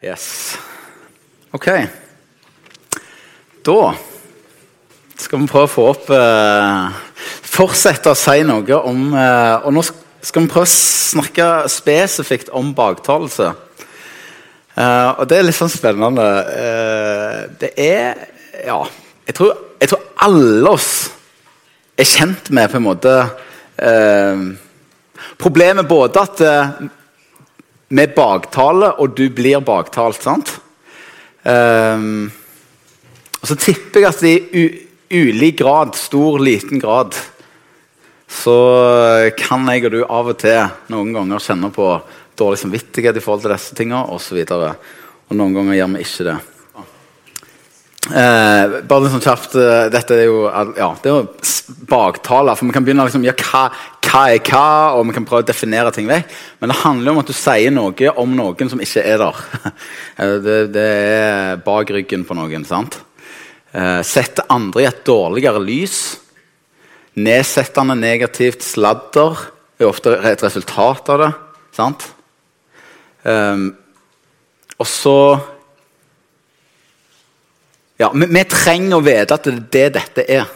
Yes. Ok. Da skal vi prøve å få opp eh, Fortsette å si noe om eh, Og nå skal vi prøve å snakke spesifikt om baktalelse. Eh, og det er litt sånn spennende. Eh, det er Ja, jeg tror, jeg tror alle oss er kjent med på en måte eh, Problemet både at eh, baktale, og du blir baktalt. sant? Um, og så tipper jeg at i ulik grad, stor, liten grad, så kan jeg og du av og til noen ganger kjenne på dårlig samvittighet i forhold til disse tingene osv. Og, og noen ganger gjør vi ikke det. Eh, bare sånn kjapt eh, Dette er jo, ja, jo baktaler. For vi kan begynne liksom, ja, hva, hva, er hva, og vi kan prøve å definere ting vekk. Men det handler om at du sier noe om noen som ikke er der. Eh, det, det er bak ryggen på noen. sant? Eh, sette andre i et dårligere lys. Nedsettende, negativt sladder er ofte et resultat av det. sant? Eh, og så ja, vi, vi, trenger å vite at det er det dette er.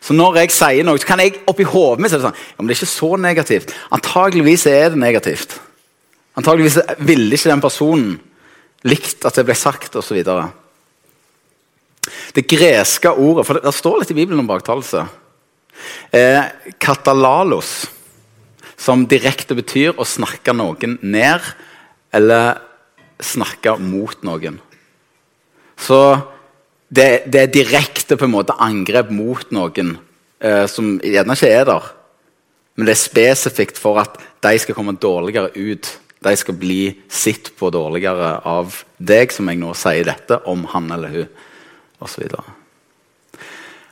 Så når jeg sier noe, så kan jeg oppi hodet mitt si sånn, ja, men det er ikke så negativt. Antageligvis er det negativt. Antageligvis ville ikke den personen likt at det ble sagt, osv. Det greske ordet for det, det, står litt i Bibelen om baktalelse. Eh, katalalos, som direkte betyr å snakke noen ned eller snakke mot noen. Så det, det, er direkte på en måte angrep mot noen eh, som gjerne ikke er der. Men det er spesifikt for at de skal komme dårligere ut. De skal bli sett på dårligere av deg, som jeg nå sier dette, om han eller hun, osv.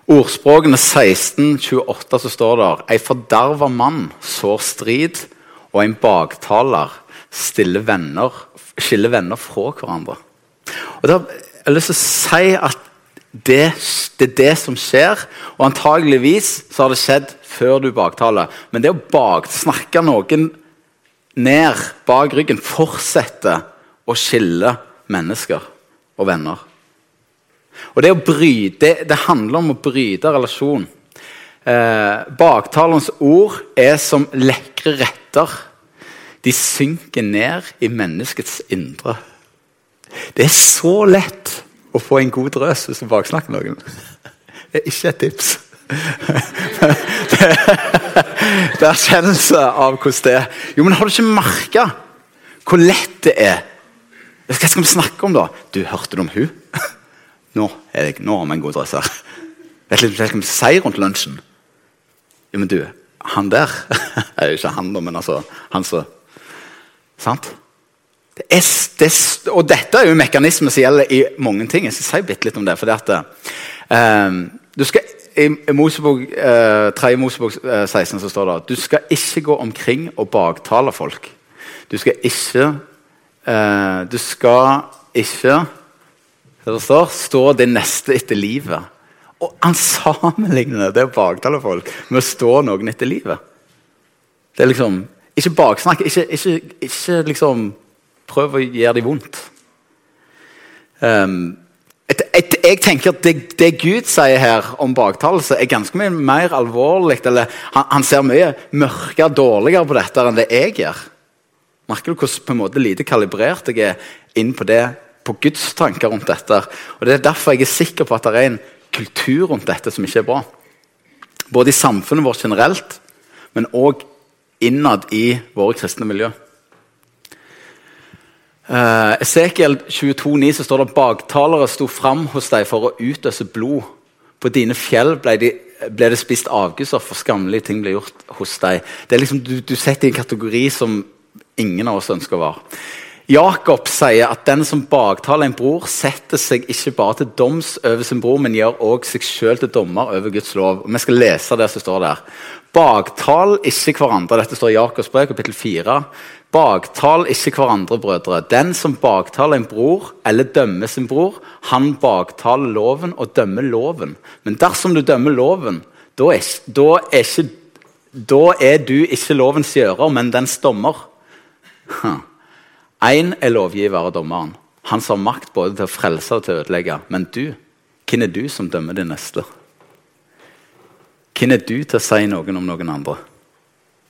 Ordspråkene 16, 28 så står det Ei forderva mann sår strid, og en baktaler stiller venner, skiller venner fra hverandre. Og jeg har lyst til å si at det, det, er det som skjer. Og antageligvis så har det skjedd før du baktaler. Men det å baksnakke noen ned bak ryggen fortsetter å skille mennesker og venner. Og Det, bryte, det, det handler om å bryte relasjon. Eh, baktalens ord er som lekre retter. De synker ned i menneskets indre. Det er så lett å få en god drøs hvis du baksnakker noen. Det er ikke et tips. Det er erkjennelse av hvordan det er. Jo, men Har du ikke merka hvor lett det er? Hva skal vi snakke om, da? Du, hørte du om hun? Nå, er det, nå har vi en god drøs her. Vet du hva vi sier rundt lunsjen? Jo, men du, han der er jo ikke han, da, men altså han som Sant? Det er, det, og dette er jo en mekanisme som gjelder i mange ting. Jeg skal si litt om det. for det um, du skal, I, i Mosebok, uh, 3. Mosebok uh, 16 så står det at du skal ikke gå omkring og baktale folk. Du skal ikke uh, Du skal ikke det står, stå din neste etter livet. Og han sammenligner det å baktale folk med å stå noen etter livet. Det er liksom Ikke baksnakk, ikke, ikke, ikke liksom prøv å gjøre dem vondt. Um, et, et, jeg tenker at det, det, Gud sier her om baktalelse, er ganske mye mer alvorlig. eller Han, han ser mye mørkere dårligere på dette enn det jeg gjør. Merker du hvordan på en måte lite kalibrert jeg er inn på det, på Guds tanker rundt dette? Og Det er derfor jeg er sikker på at det er en kultur rundt dette som ikke er bra. Både i samfunnet vårt generelt, men òg innad i våre kristne miljø. Uh, Esekiel 22,9 så står det baktalere sto fram hos deg for å utøse blod. På dine fjell ble, de, ble det spist avgudser, for skammelige ting ble gjort hos deg. Det er liksom, du, du setter i en kategori som ingen av oss ønsker å være. Jakob sier at den som baktaler en bror, setter seg ikke bare til doms over sin bror, men gjør også seg selv til dommer over Guds lov. Og vi skal lese det som står der. Baktal ikke hverandre. Dette står i Jakobs brev, kapittel 4. Baktal ikke hverandre, brødre. Den som baktaler en bror eller dømmer sin bror, han baktaler loven og dømmer loven. Men dersom du dømmer loven, da er, da er, ikke, da er du ikke lovens gjører, men dens dommer. Én er lovgiver og dommeren. Han som har makt både til å frelse og til å ødelegge. Men du, hvem er du som dømmer din neste? Hvem er du til å si noen om noen andre?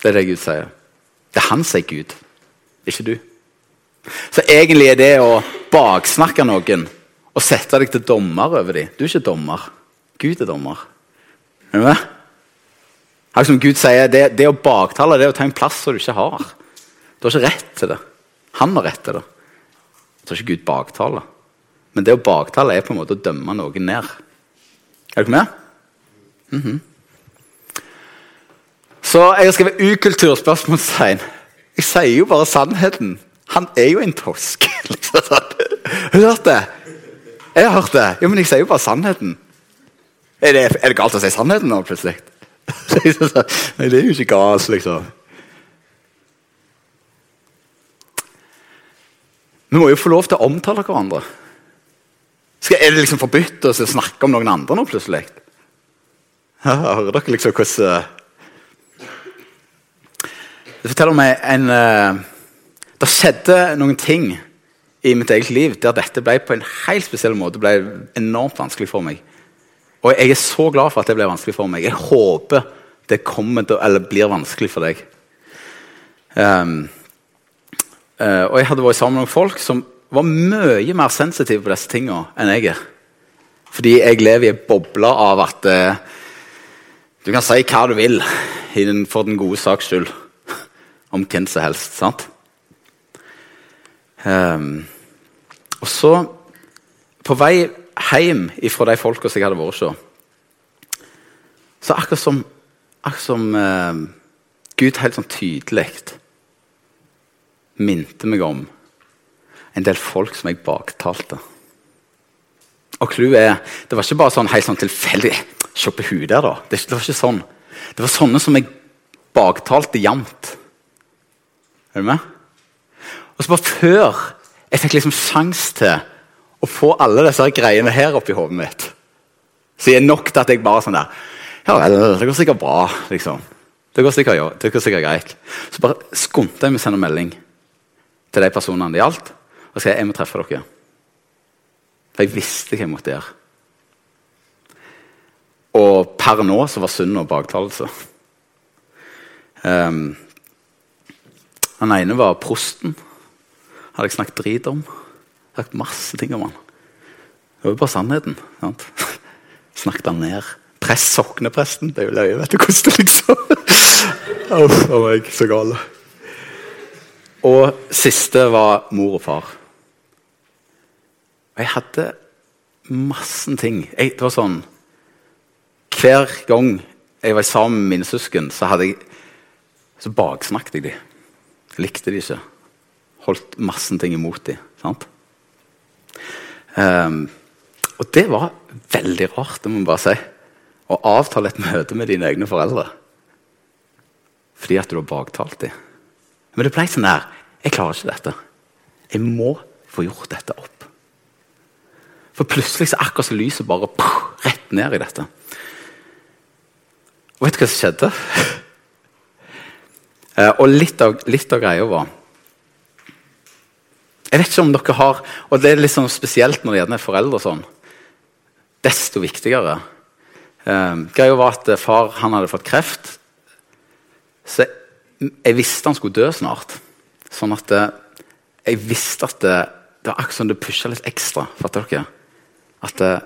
Det er det Gud sier. Det er han som er Gud, ikke du. Så egentlig er det å baksnakke noen og sette deg til dommer over dem Du er ikke dommer. Gud er dommer. Er du med? Som Gud sier, det, det å baktale det er å ta en plass som du ikke har. Du har ikke rett til det. Han har rett til det. tror ikke Gud baktaler. Men det å baktale er på en måte å dømme noen ned. Er dere med? Mm -hmm. Så jeg har skrevet ukulturspørsmålstegn. Jeg sier jo bare sannheten. Han er jo en tosk. liksom Har du hørt det? Jeg har hørt det. Jo, men jeg sier jo bare sannheten. Er det, er det galt å si sannheten nå, plutselig? Nei, det er jo ikke galt, liksom. Vi må jo få lov til å omtale hverandre. Skal, er det liksom forbudt å snakke om noen andre nå, plutselig? Hører dere liksom hvordan eh, Det forteller meg en uh, Det skjedde noen ting i mitt eget liv der dette ble på en helt spesiell måte ble enormt vanskelig for meg. Og jeg er så glad for at det ble vanskelig for meg. Jeg håper det kommer til, eller blir vanskelig for deg. Um, uh, og jeg hadde vært sammen med folk som var mye mer sensitive på disse tingene enn jeg er. Fordi jeg lever i en boble av at uh, du kan si hva du vil for den gode saks skyld. Om hvem som helst. sant? Um, og så, på vei hjem fra de folka som jeg hadde vært hos, så akkurat som, akkurat som uh, Gud helt sånn tydelig minte meg om en del folk som jeg baktalte. Og clouet er Det var ikke bare sånn helt sånn tilfeldig Se på hun der, da. Det, var ikke sånn. Det var sånne som jeg baktalte jevnt. Er du med? Og så bare før jeg fikk liksom sjanse til å få alle disse greiene her oppi hodet mitt. Så jeg er nok til at jeg bare sånn der Ja vel, det går sikkert bra, liksom. Det går sikkert, ja, det går sikkert greit. Så bare skyndte jeg meg å sende melding til de personene det gjaldt, og sa jeg må treffe dere. For jeg visste hva jeg måtte gjøre. Og per nå så var og baktalelse. Um, den ene var prosten. Hadde jeg snakket drit om sagt masse ting om han. Det var jo bare sannheten. sant? Snakket han ned. Press soknepresten. Det er jo løye, vet du hvordan det liksom Uff a meg, så gale. Og siste var mor og far. Og jeg hadde massen ting. Jeg, det var sånn Hver gang jeg var sammen med mine søsken, så hadde jeg så baksnakket jeg dem. Likte de ikke. Holdt massen ting imot dem. Sant? Um, og det var veldig rart, det må man bare si. Å avtale et møte med dine egne foreldre fordi at du har baktalt dem. Men det ble sånn der Jeg klarer ikke dette. Jeg må få gjort dette opp. For plutselig så akkurat så lyset bare puh, rett ned i dette. Vet du hva som skjedde? uh, og litt av, litt av greia var jeg vet ikke om dere har Og det er litt sånn spesielt når det er foreldre sånn. Desto viktigere. Um, greia var at far han hadde fått kreft. Så jeg visste han skulle dø snart. Sånn at eh, jeg visste at det, det var akkurat som det pusha litt ekstra. Fatter dere? At eh,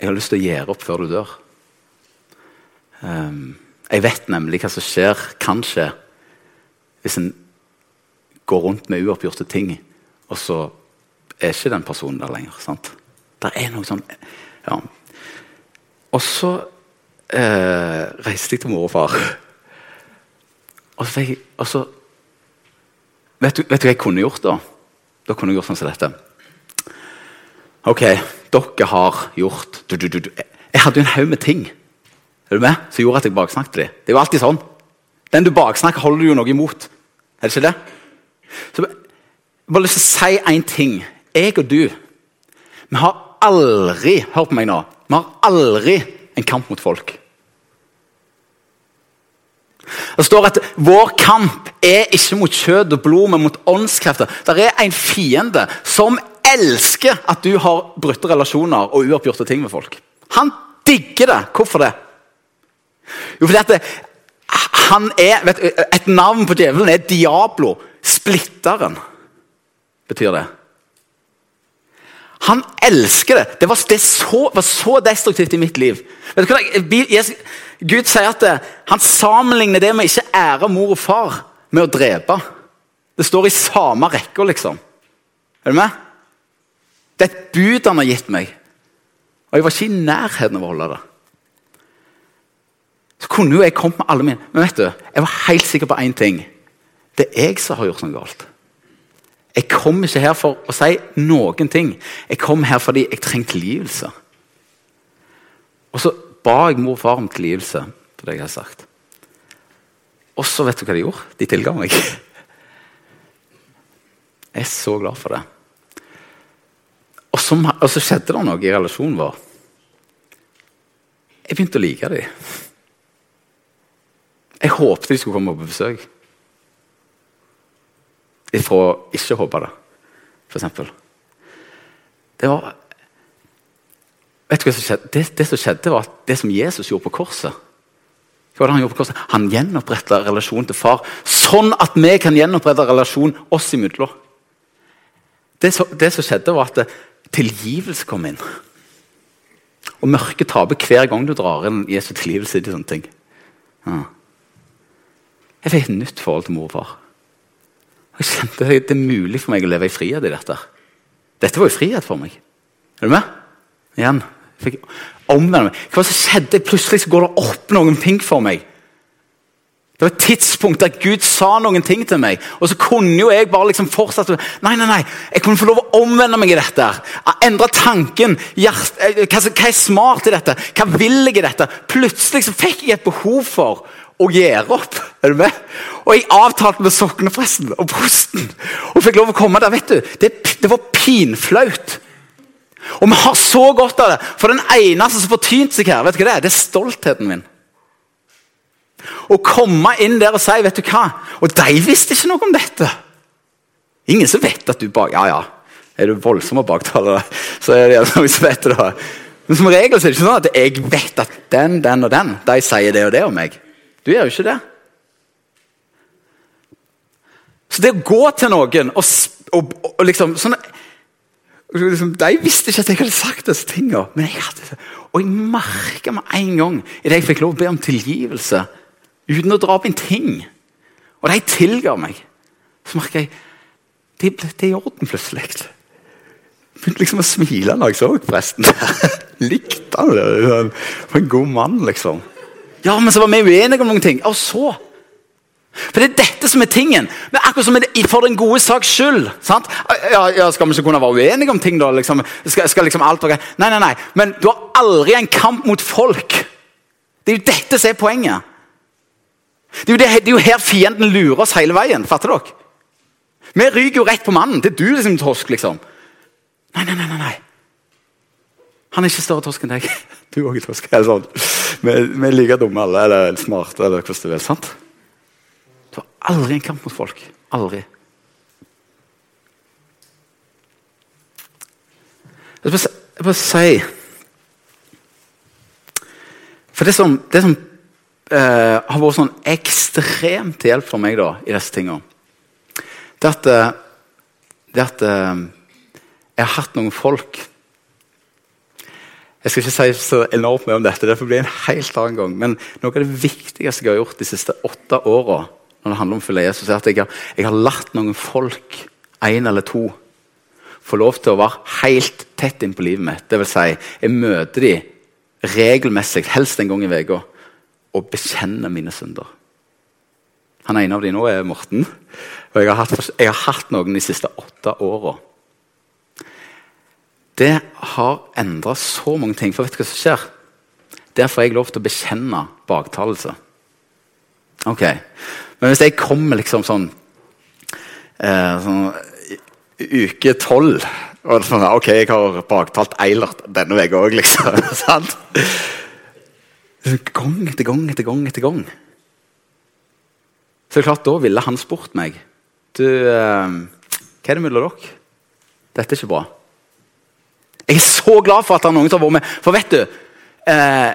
jeg har lyst til å gjøre opp før du dør. Um, jeg vet nemlig hva som skjer, kan skje, hvis en går rundt med uoppgjorte ting, og så er ikke den personen der lenger. sant? Det er noe sånn ja. Og så eh, reiste jeg til mor og far. Og så, jeg, og så vet, du, vet, du, hva jeg kunne gjort da? Da kunne jeg gjort sånn som dette. Ok, dere har gjort du, du, du, Jeg hadde jo en haug med ting er du med? som gjorde at jeg baksnakket dem. Det er jo alltid sånn. Den du baksnakker, holder du jo noe imot. Er det ikke det? Så jeg bare lyst til å si én ting. Jeg og du vi har aldri Hør på meg nå. Vi har aldri en kamp mot folk. Det står at vår kamp er ikke mot kjøtt og blod, men mot åndskrefter. Det er en fiende som elsker at du har brutte relasjoner og uoppgjorte ting med folk. Han digger det. Hvorfor det? Jo, fordi at det, han er, vet, Et navn på djevelen er Diablo. Splitteren, betyr det. Han elsker det. Det var, det så, var så destruktivt i mitt liv. Vet du hva? Gud sier at det, han sammenligner det med ikke ære mor og far med å drepe. Det står i samme rekka, liksom. Er du med? Det er et bud han har gitt meg. Og jeg var ikke i nærheten av å holde det. Så kunne jo jeg kommet med alle mine Men vet du, jeg var helt sikker på én ting. Det er jeg som har gjort noe galt. Jeg kom ikke her for å si noen ting. Jeg kom her fordi jeg trengte tilgivelse. Og så ba jeg mor og far om tilgivelse for det jeg har sagt. Og så vet du hva de gjorde? De tilga meg. Jeg er så glad for det. Og så, og så skjedde det noe i relasjonen vår. Jeg begynte å like dem. Jeg håpet de skulle komme på besøk ifra ikke håpe det, f.eks. Det var Vet du hva som skjedde? Det, det, som skjedde, var at det som Jesus gjorde på korset hva var det Han gjorde på korset? Han gjenoppretta relasjonen til far, sånn at vi kan gjenopprette relasjonen oss imellom. Det, det som skjedde, var at tilgivelse kom inn. Og mørket taper hver gang du drar inn Jesu tilgivelse i sånne ting. Ja. Jeg fikk et nytt forhold til mor og far. Jeg kjente at det er mulig for meg å leve i frihet i dette. Dette var jo frihet for meg. Er du med? Igjen. Fikk omvende meg. Hva som skjedde? Plutselig så går det opp noen ting for meg. Det var et tidspunkt der Gud sa noen ting til meg, og så kunne jo jeg bare liksom fortsette Nei, nei, nei, jeg kunne få lov å omvende meg i dette. Endre tanken. Hjert, eh, hva, hva, er smart i dette? Hva vil jeg i dette? Plutselig så fikk jeg et behov for å gjøre opp. Er du med? Og jeg avtalte med soknepresten og prosten og fikk lov å komme der. vet du, Det, det var pinflaut. Og vi har så godt av det. For den eneste som fortynte seg her, vet du hva det er? Det er stoltheten min. Å komme inn der og si vet du hva? Og de visste ikke noe om dette. Ingen som vet at du bak... Ja, ja. Er du voldsom og baktaler, så er det noen som vet det. Men som regel så er det ikke sånn at jeg vet at den, den og den de sier det og det om meg. Du gjør jo ikke det. Så det å gå til noen og, og, og liksom sånn, De visste ikke at jeg hadde sagt disse tingene. Men jeg hadde Og jeg merka med en gang idet jeg fikk lov å be om tilgivelse uten å dra opp en ting. Og de tilga meg. Så merka jeg det ble i orden plutselig. Begynte liksom å smile når jeg så presten. Likte han det? For en god mann, liksom. Ja, men så var vi uenige om noen ting. Og så For det er dette som er tingen. Men akkurat som For den gode saks skyld. sant? Ja, ja, Skal vi ikke kunne være uenige om ting, da? Liksom, skal, skal liksom alt være Nei, nei, nei. Men du har aldri en kamp mot folk. Det er jo dette som er poenget. Det er, jo det, det er jo her fienden lurer oss hele veien. Fatter dere? Vi ryker jo rett på mannen. Det er du liksom torsk, liksom. Nei, nei, nei. nei. Han er ikke større torsk enn deg. Du òg er torsk. Eller sånn. Vi, vi er like dumme alle, eller smarte, eller hvordan du vil. sant? Du har aldri en kamp mot folk. Aldri. Jeg skal bare si For det som, det som eh, har vært sånn ekstremt hjelp for meg da, i disse tingene, det at, eh, det at eh, jeg har hatt noen folk jeg skal ikke si så enormt mye om dette, det får bli en helt annen gang. Men noe av det viktigste jeg har gjort de siste åtte åra, når det handler om å følge Jesus, er at jeg har, jeg har latt noen folk, én eller to, få lov til å være helt tett inn på livet mitt. Det vil si, jeg møter dem regelmessig, helst en gang i uka, og bekjenner mine synder. Han ene av dem nå er Morten. Og jeg har hatt, jeg har hatt noen de siste åtte åra det har endra så mange ting. For vet du hva som skjer? Der får jeg lov til å bekjenne baktalelse. Ok, Men hvis jeg kommer liksom sånn, eh, sånn Uke tolv og sånn, Ok, jeg har baktalt Eilert denne uka òg, liksom. sant? Gang etter gang etter gang etter gang. Så klart, da ville han spurt meg Du, eh, hva er det mellom dere? Dette er ikke bra. Jeg er så glad for at er noen som har vært med. For vet du eh,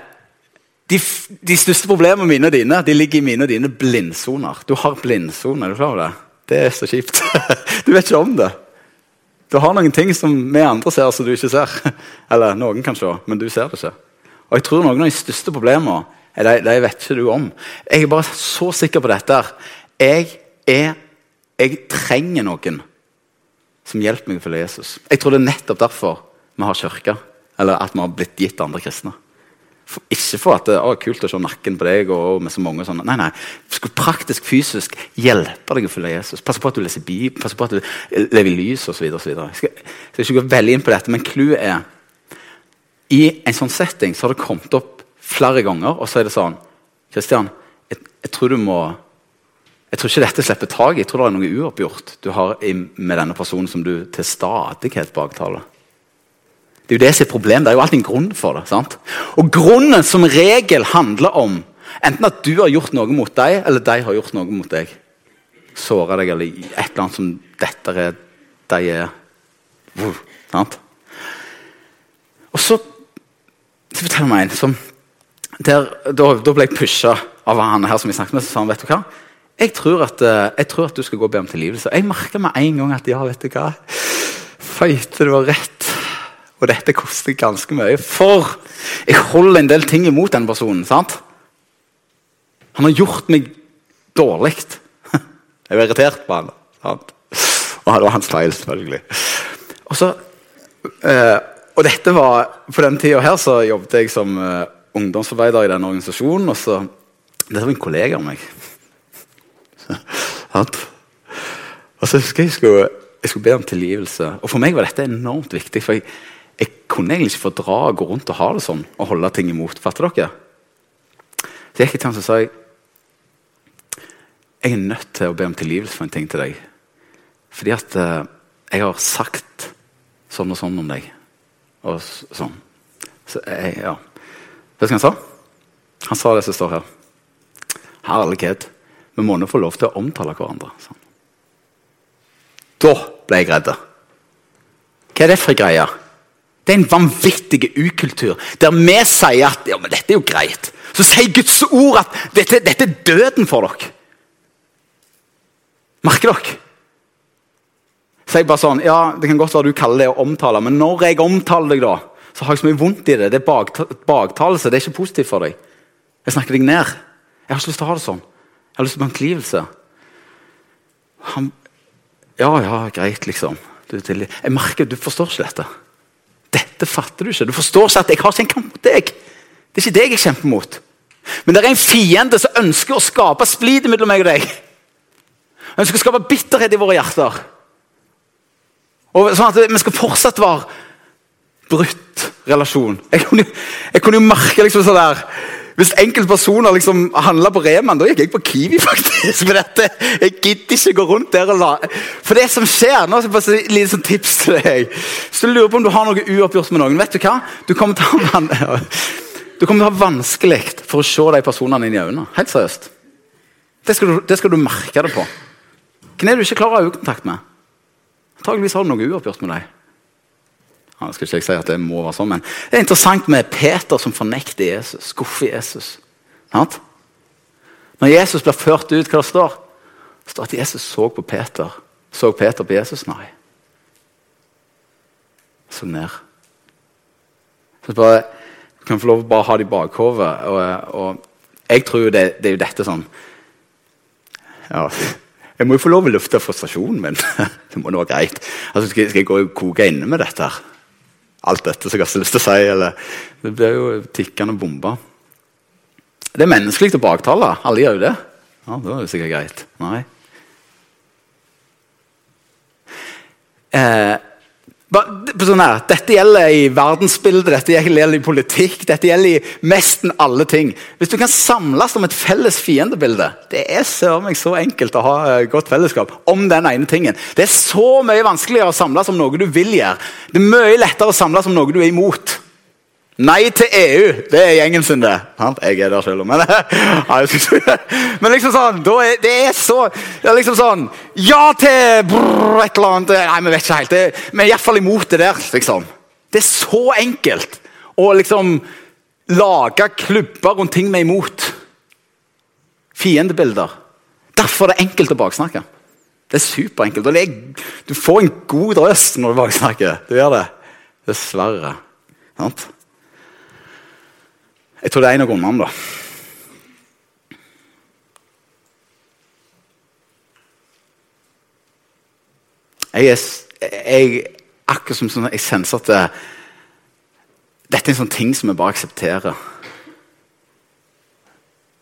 de, de, største problemene mine og dine de ligger i mine og dine blindsoner. Du har blindsoner. Er du klar over det? Det er så kjipt. du vet ikke om det. Du har noen ting som vi andre ser, som du ikke ser. Eller noen kan se, men du ser det ikke. Og jeg tror noen av de største problemene de, de vet ikke du om. Jeg er bare så sikker på dette. Jeg, er, jeg trenger noen som hjelper meg å følge Jesus. Jeg tror det er nettopp derfor vi har kirke, eller at vi har blitt gitt andre kristne. Ikke for at det er kult å se nakken på deg og med så mange sånne. Nei, nei. Skal praktisk, fysisk hjelpe deg å følge Jesus. Passe på at du leser Bibelen, passe på at du lever i lys osv. Jeg skal, skal ikke gå veldig inn på dette, men clouet er I en sånn setting så har det kommet opp flere ganger, og så er det sånn Kristian, jeg, jeg, tror du må jeg tror ikke dette slipper taket. Jeg tror det er noe uoppgjort du har med denne personen som du til stadighet baktaler. Det er jo det som er problemet. Det er jo alltid en grunn for det. sant? Og grunnen som regel handler om enten at du har gjort noe mot deg, eller de har gjort noe mot deg. Såra deg, eller et eller annet som dette er de er uh, sant? Og så så forteller meg en som der, da, da, ble jeg pusha av han her som vi snakket med. Så sa han, vet du hva? Jeg tror, at, eh, jeg tror at du skal gå og be om tilgivelse. Jeg merka med en gang at ja, vet du hva? Føyte, du var rett. Og dette koster ganske mye. For jeg holder en del ting imot den personen. sant? Han har gjort meg dårlig. Jeg var irritert på han. Sant? Og det var hans feil, selvfølgelig. Og, så, eh, og dette var, På den tida her så jobbet jeg som eh, ungdomsarbeider i den organisasjonen. og så, Dette var en kollega av meg. og så husker jeg skulle, jeg skulle be om tilgivelse. Og For meg var dette enormt viktig. for jeg jeg kunne egentlig ikke fordra å gå rundt og ha det sånn og holde ting imot. Fatter dere? Så jeg gikk til han og sa jeg, jeg er nødt til å be om tilgivelse for en ting til deg. Fordi at eh, jeg har sagt sånn og sånn om deg. Og sånn. Så jeg, ja. Vet du hva han sa? Han sa det som står her. Herlighet. Vi må nå få lov til å omtale hverandre. Sånn. Da ble jeg redd. Hva er det for greie? Det er en vanvittig ukultur der vi sier at ja, men dette er jo greit. Så sier Guds ord at dette, dette er døden for dere. Merker dere? Så jeg bare sånn, ja, Det kan godt være du kaller det å omtale, men når jeg omtaler deg, da, så har jeg så mye vondt i det. Det er baktalelse. Det er ikke positivt for deg. Jeg snakker deg ned. Jeg har ikke lyst til å ha det sånn. Jeg har lyst til å ha tilgivelse. Han, ja, ja, greit, liksom. Du, jeg merker du forstår ikke dette. Dette fatter du ikke. Du forstår ikke at jeg har ikke en kamp mot deg. Det er ikke deg jeg kjemper mot. Men det er en fiende som ønsker å skape splid mellom meg og deg. Han ønsker å skape bitterhet i våre hjerter. Og sånn at Vi skal fortsatt være brutt relasjon. Jeg kunne, jo merke liksom sånn der hvis enkeltpersoner liksom handla på Reman, da gikk jeg på Kiwi. faktisk. For dette, Jeg gidder ikke gå rundt der og la For det som skjer nå, så bare et lite sånn tips til deg. Hvis du lurer på om du har noe uoppgjort med noen, vet du hva? Du kommer til å ha, å ha vanskelig for å se de personene inn i øynene. Helt seriøst. Det skal, du, det skal du merke det på. Hvem er du ikke klarer øyekontakt med? Antakeligvis har du noe uoppgjort med deg. Jeg skal ikke si at det må være sånn, men Det er interessant med Peter som fornekter Jesus, skuffer Jesus. Når Jesus blir ført ut, hva det står? Det står at Jesus så på Peter. Så Peter på Jesus? Nei. Så ned. Så bare, kan få lov å bare ha det i bakhodet. Og, og, jeg tror det, det, er jo dette sånn ja, Jeg må jo få lov å lufte frustrasjonen min. det må nå være greit. Altså, skal, skal jeg gå og koke inne med dette? her? Alt dette som jeg har lyst til å si. Eller, det blir jo tikkende bomber. Det er menneskelig å baktale. Alle gjør jo det. Ja, Da er det sikkert greit. Nei. Eh, Sånn her, dette gjelder i verdensbildet, dette gjelder i politikk, dette gjelder i nesten alle ting. Hvis du kan samles om et felles fiendebilde Det er så enkelt å ha godt fellesskap om den ene tingen. Det er så mye vanskeligere å samles om noe du vil gjøre. Det er mye lettere å samles om noe du er imot. Nei til EU, det er gjengen sin, det. Jeg er der selv, men, men liksom sånn, er, det er så det er liksom sånn Ja til brrr, et eller annet Nei, vi vet ikke helt. Det, vi er iallfall imot det der. liksom. Det er så enkelt å liksom lage klubber rundt ting vi er imot. Fiendebilder. Derfor er det enkelt å baksnakke. Det er superenkelt. og er, Du får en god drøs når du baksnakker. Du gjør det. Dessverre. Sant? Jeg tror det er en av grunnene, da. Jeg er jeg, akkurat som sånn, jeg senser at det, dette er en sånn ting som vi bare aksepterer.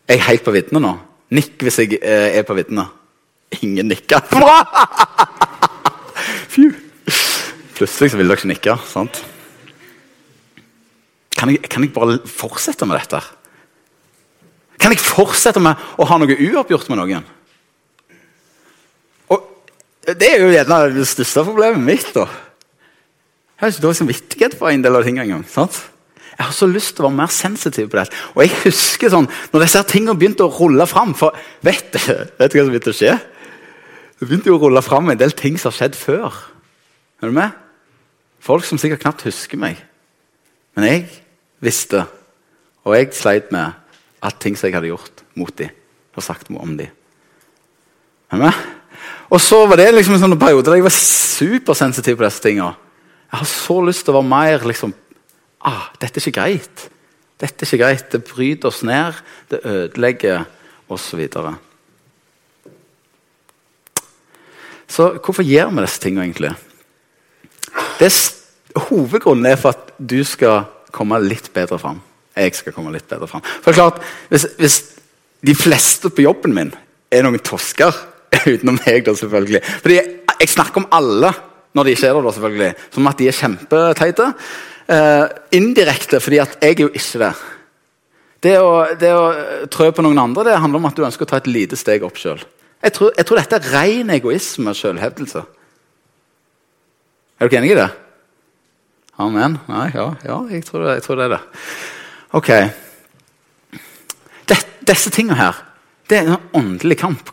Jeg er helt på viddene nå. Nikk hvis jeg eh, er på viddene. Ingen nikker. Bra! Plutselig så vil dere ikke nikke. sant? Kan jeg, kan jeg, bare fortsette med dette? Kan jeg fortsette med å ha noe uoppgjort med noen? Og Det er jo gjerne det største problemet mitt. da. Jeg har ikke dårlig samvittighet for en del av tingene engang. sant? Jeg har så lyst til å være mer sensitiv på det. Og jeg husker sånn, når disse tingene begynte å rulle fram For vet du vet du hva som begynte å skje? Det begynte jo å rulle fram en del ting som har skjedd før. Er du med? Folk som sikkert knapt husker meg. Men jeg visste, og jeg sleit med at ting som jeg hadde gjort mot dem, og sagt om dem. Og så var det liksom en sånn periode der jeg var supersensitiv på disse tingene. Jeg har så lyst til å være mer liksom, ah, Dette er ikke greit. Dette er ikke greit. Det bryter oss ned. Det ødelegger osv. Så, så hvorfor gjør vi disse tingene egentlig? Det Hovedgrunnen er for at du skal komme litt bedre fram. Jeg skal komme litt bedre fram. For klart, hvis, hvis de fleste på jobben min er noen tosker, utenom meg, da selvfølgelig Fordi jeg, jeg snakker om alle når de ikke er der, da selvfølgelig, som at de er kjempeteite. Uh, indirekte, fordi at jeg er jo ikke det. Det å, det å trø på noen andre det handler om at du ønsker å ta et lite steg opp sjøl. Jeg, jeg, tror dette er ren egoisme og selvhevdelse. Er dere enige i det? Amen? Nei, ja, ja jeg, tror det, jeg, tror det, er det. Ok. Det, disse tingene her, det er en åndelig kamp.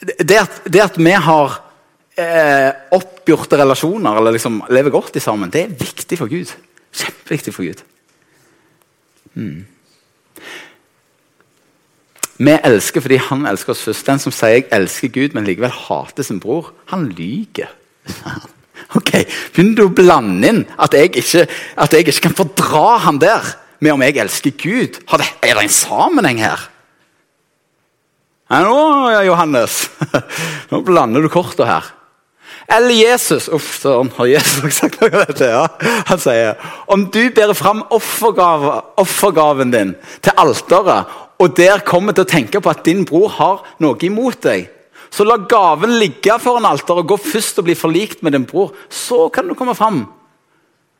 Det at, det at vi har eh, oppgjorte relasjoner, eller liksom lever godt i sammen, det er viktig for Gud. Kjempeviktig for Gud. Mm. Vi elsker fordi han elsker oss først. Den som sier 'jeg elsker Gud', men likevel hater sin bror, han lyver. Ok, Begynner du å blande inn at jeg, ikke, at jeg ikke kan fordra han der med om jeg elsker Gud? Det, er det en sammenheng her? Nå, Johannes, nå blander du korta her. Eller Jesus Uff, søren, har Jesus sagt noe av dette. Ja. Han sier om du bærer fram offergave, offergaven din til alteret, og der kommer til å tenke på at din bror har noe imot deg, så la gaven ligge foran alteret gå først og bli forlikt med din bror. Så kan du komme fram.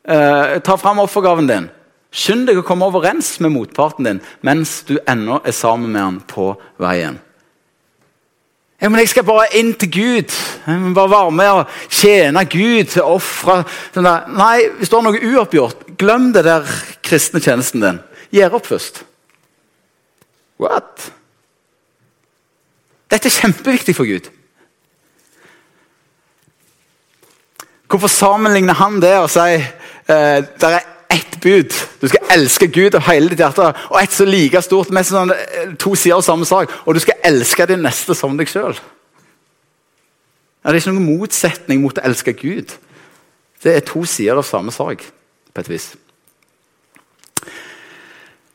Eh, ta fram offergaven din. Skynd deg å komme overens med motparten din mens du ennå er sammen med han på veien. Ja, men jeg skal bare inn til Gud. Jeg må bare være med og tjene Gud. Ofre Nei, hvis du har noe uoppgjort, glem det der kristne tjenesten din. Gjør opp først. What? Dette er kjempeviktig for Gud. Hvorfor sammenligner han det og sier eh, det er ett bud? Du skal elske Gud av hele ditt hjerte. Og ett så like stort, med sånn, eh, to sider av samme sak. Og du skal elske din neste som deg sjøl. Det er ikke noen motsetning mot å elske Gud. Det er to sider av samme sak, på et vis.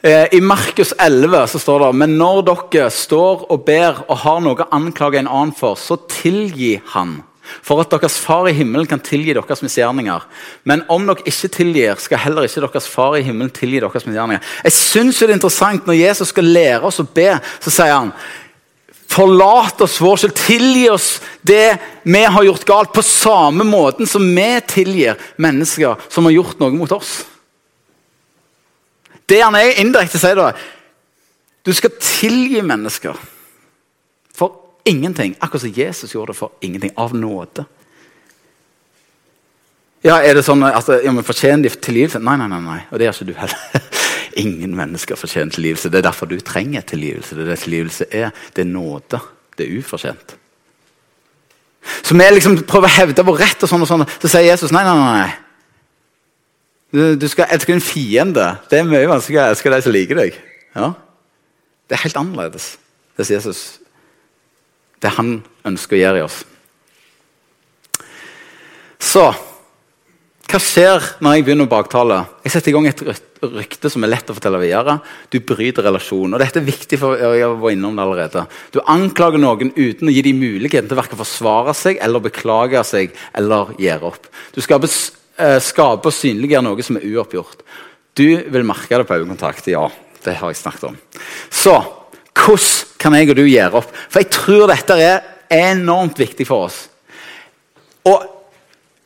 Eh, I Markus 11 så står det men når dere står og ber og har noe å anklage en annen for, så tilgi han. For at deres far i himmelen kan tilgi deres misgjerninger. Men om dere ikke tilgir, skal heller ikke deres far i himmelen tilgi deres misgjerninger. Jeg synes det er interessant Når Jesus skal lære oss å be, så sier han Forlat oss vår skyld. Tilgi oss det vi har gjort galt, på samme måten som vi tilgir mennesker som har gjort noe mot oss. Det han er indirekte sier, da Du skal tilgi mennesker for ingenting. Akkurat som Jesus gjorde det for ingenting. Av nåde. Ja, er det sånn at ja, men Fortjener de tilgivelse? Nei, nei, nei, nei. Og det gjør ikke du heller. Ingen mennesker fortjener tilgivelse. Det er derfor du trenger tilgivelse. Det er det tilgivelse er. Det er nåde. Det er ufortjent. Så vi liksom prøver å hevde vår rett, og sånn og sånn, så sier Jesus nei, nei, nei. Du, du skal elske en fiende. Det er mye vanskeligere å elske de som liker deg. Ja? Det er helt annerledes. Det sier Jesus. Det han ønsker å gjøre i oss. Så hva skjer når jeg begynner å baktale? Jeg setter i gang et rykte som er lett å fortelle videre. Du bryter relasjonen. Og dette er viktig, for jeg var innom det allerede. Du anklager noen uten å gi dem muligheten til å forsvare seg eller beklage seg eller gjøre opp. Du skaper, eh, skaper og synliggjør noe som er uoppgjort. Du vil merke det på øyekontakt. Ja, det har jeg snakket om. Så hvordan kan jeg og du gjøre opp? For jeg tror dette er enormt viktig for oss. Og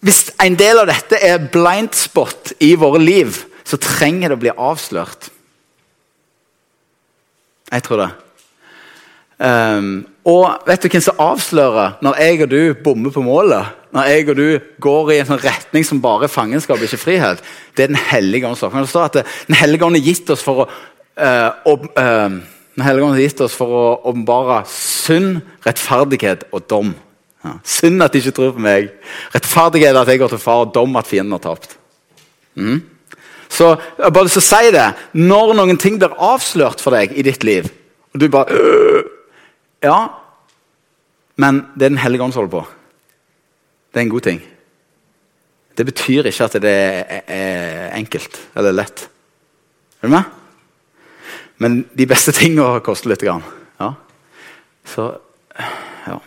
hvis en del av dette er blind spot i våre liv, så trenger det å bli avslørt. Jeg tror det. Um, og vet du hvem som avslører når jeg og du bommer på målet? Når jeg og du går i en sånn retning som bare er fangenskap, ikke frihet? Det er Den hellige ånd. Det står at Den hellige ånd har gitt oss for å uh, uh, Den hellige ånd har gitt oss for å åpenbare synd, rettferdighet og dom. Ja. Synd at de ikke tror på meg. Rettferdighet at jeg går til far, og dom at fienden har tapt. Mm. Så jeg bare så si det. Når noen ting blir avslørt for deg i ditt liv, og du bare øh, Ja, men det er Den hellige ånd holder på. Det er en god ting. Det betyr ikke at det er enkelt eller lett. Er du med? Men de beste tingene koster litt. Grann. Ja. Så ja.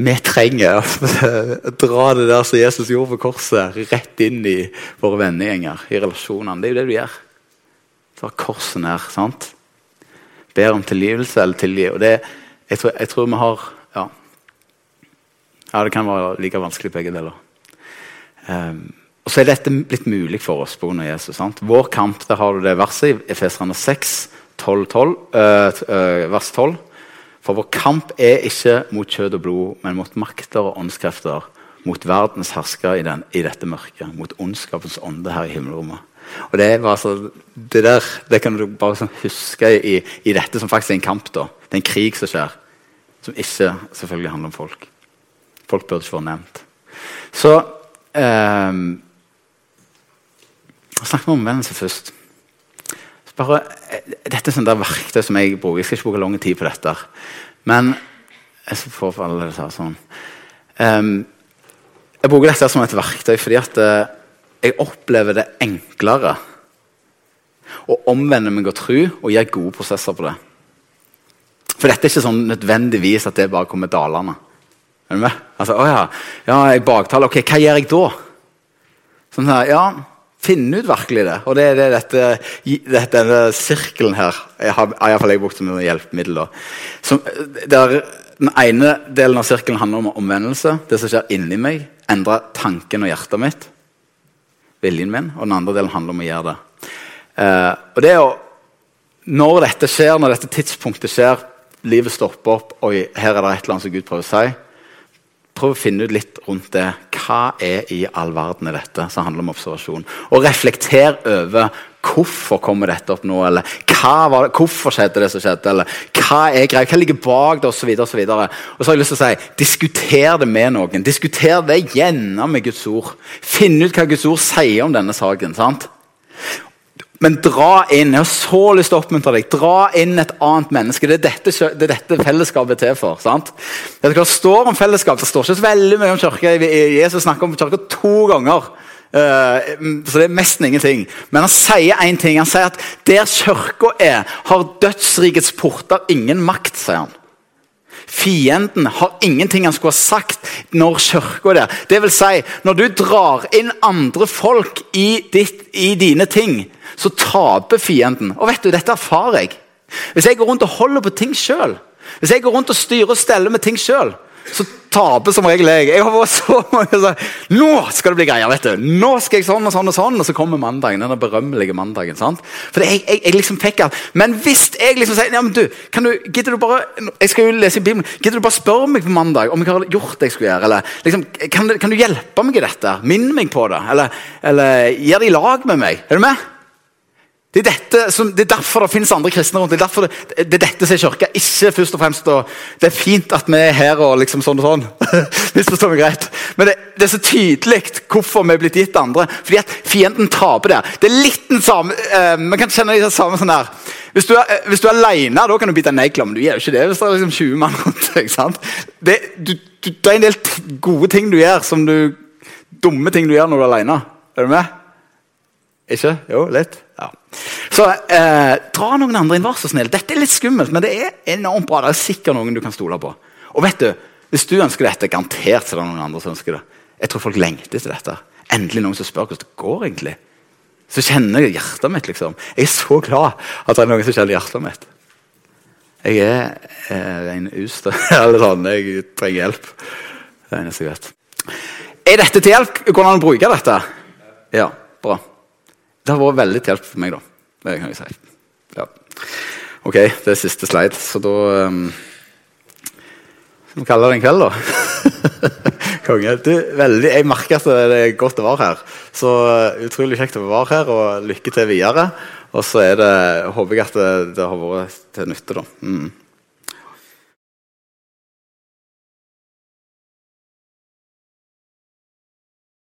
Vi trenger å dra det der som Jesus gjorde på korset, rett inn i våre vennegjenger, i relasjonene. Det er jo det du gjør. Ta korset ned. sant? Ber om tilgivelse eller tilgi. Og det, jeg, tror, jeg tror vi har ja. ja, det kan være like vanskelig begge deler. Um, og så er dette blitt mulig for oss pga. Jesus. sant? Vår kamp, der har du det verset i Efeserne 6, 12, 12, uh, uh, vers 12. For vår kamp er ikke mot kjøtt og blod, men mot makter og åndskrefter. Mot verdens hersker i, i dette mørket. Mot ondskapens ånde her i himmelrommet. Og Det så, det der det kan du bare sånn huske i, i, dette som faktisk er en kamp. da. Det er en krig som skjer, som ikke selvfølgelig handler om folk. Folk burde ikke vært nevnt. Så eh, Snakk om omvendelse først. Bare, eh, dette er sånn verktøy som jeg bruker. Jeg skal ikke bruke lang tid på dette. Men jeg får alle det sånn. Um, jeg bruker dette som et verktøy fordi at uh, jeg opplever det enklere å omvende meg og tro og gjøre gode prosesser på det. For dette er ikke sånn nødvendigvis at det bare kommer dalende. Er du med? Altså, å ja, ja, jeg baktaler. Ok, hva gjør jeg da? Sånn her, ja, finne ut virkelig det. Og det er det dette, dette, denne sirkelen her jeg har iallfall jeg brukt som hjelpemiddel. Som, der den ene delen av sirkelen handler om omvendelse. Det som skjer inni meg. Endre tanken og hjertet mitt. Viljen min. Og den andre delen handler om å gjøre det. Eh, og det er jo, Når dette skjer, når dette tidspunktet skjer, livet stopper opp, og her er det et eller annet som Gud prøver å si prøv å finne ut litt rundt det. Hva er i all verden er dette som handler om observasjon? Og reflekter over hvorfor kommer dette opp nå, eller det, hvorfor skjedde det som skjedde, eller hva er greia, hva ligger bak det, osv. Og, så videre, og, så har jeg lyst til å si, diskuter det med noen. Diskuter det gjennom med Guds ord. Finn ut hva Guds ord sier om denne saken. sant? Men dra inn jeg har så lyst til å oppmuntre deg, dra inn et annet menneske. Det er dette, det er dette fellesskapet er til for. sant? Det står om fellesskap, det står ikke så veldig mye om kirke. Jesus snakker om kirka to ganger. Uh, så det er nesten ingenting. Men han sier én ting. Han sier at der kirka er, har dødsrikets porter ingen makt. sier han. Fienden har ingenting han skulle ha sagt når kirka er der. Det vil si, når du drar inn andre folk i, ditt, i dine ting, så taper fienden. Og vet du, dette erfarer jeg. Hvis jeg går rundt og holder på ting sjøl, hvis jeg går rundt og styrer og steller med ting sjøl, så taper som regel jeg. Jeg har vært så mange sånn Nå skal det bli greier! vet du. Nå skal jeg sånn og sånn og sånn. Og så kommer mandagen, den berømmelige mandagen. sant? For jeg, jeg, jeg liksom fikk at, Men hvis jeg liksom sier ja, men du, kan du, gidder du bare, Jeg skal jo lese i Bibelen. Gidder du bare spørre meg på mandag om jeg har gjort det jeg skulle gjøre? eller liksom, kan, kan, du hjelpe meg i dette? Minn meg på det? Eller, eller gjør det i lag med meg? Er du med? Det er, som, det er, derfor det finnes andre kristne rundt. Det er, derfor det, det er dette som er kirka. Ikke først og fremst og, Det er fint at vi er her og liksom sånn og sånn. Misforstå meg greit. Men det, det, er så tydelig hvorfor vi er blitt gitt andre. Fordi at fienden taper der. Det er litt den samme Vi kan kjenne det samme sånn her. Hvis du er, eh, hvis du er alene, da kan du bite negler, men du gjør jo ikke det hvis det er liksom 20 mann rundt deg. Det, du, du, det er en del gode ting du gjør, som du dumme ting du gjør når du er alene. Er du med? Ikke? Jo, litt. Ja. Så eh, dra noen andre inn, vær så snill. Dette er litt skummelt, men det er enormt bra. Det er sikkert noen du kan stole på. Og vet du, Hvis du ønsker dette, garantert så er det noen andre som ønsker det. Jeg tror folk lengter til dette. Endelig noen som spør hvordan det går. egentlig. Så kjenner jeg hjertet mitt. liksom. Jeg er så glad at det er noen som kjenner hjertet mitt. Jeg er eh, en ustø eller sånn. Jeg trenger hjelp. Det er eneste jeg vet. Er dette til hjelp? Hvordan bruker bruke dette? Ja, bra. Det har vært veldig til hjelp for meg, da. Det kan jeg si. Ja. Ok, det er siste slide, så da um, Skal vi kalle det en kveld, da? Konge. Du, veldig, jeg merker at det er godt å være her. Så uh, utrolig kjekt å være her, og lykke til videre. Og så det, håper jeg at det, det har vært til nytte, da. Mm.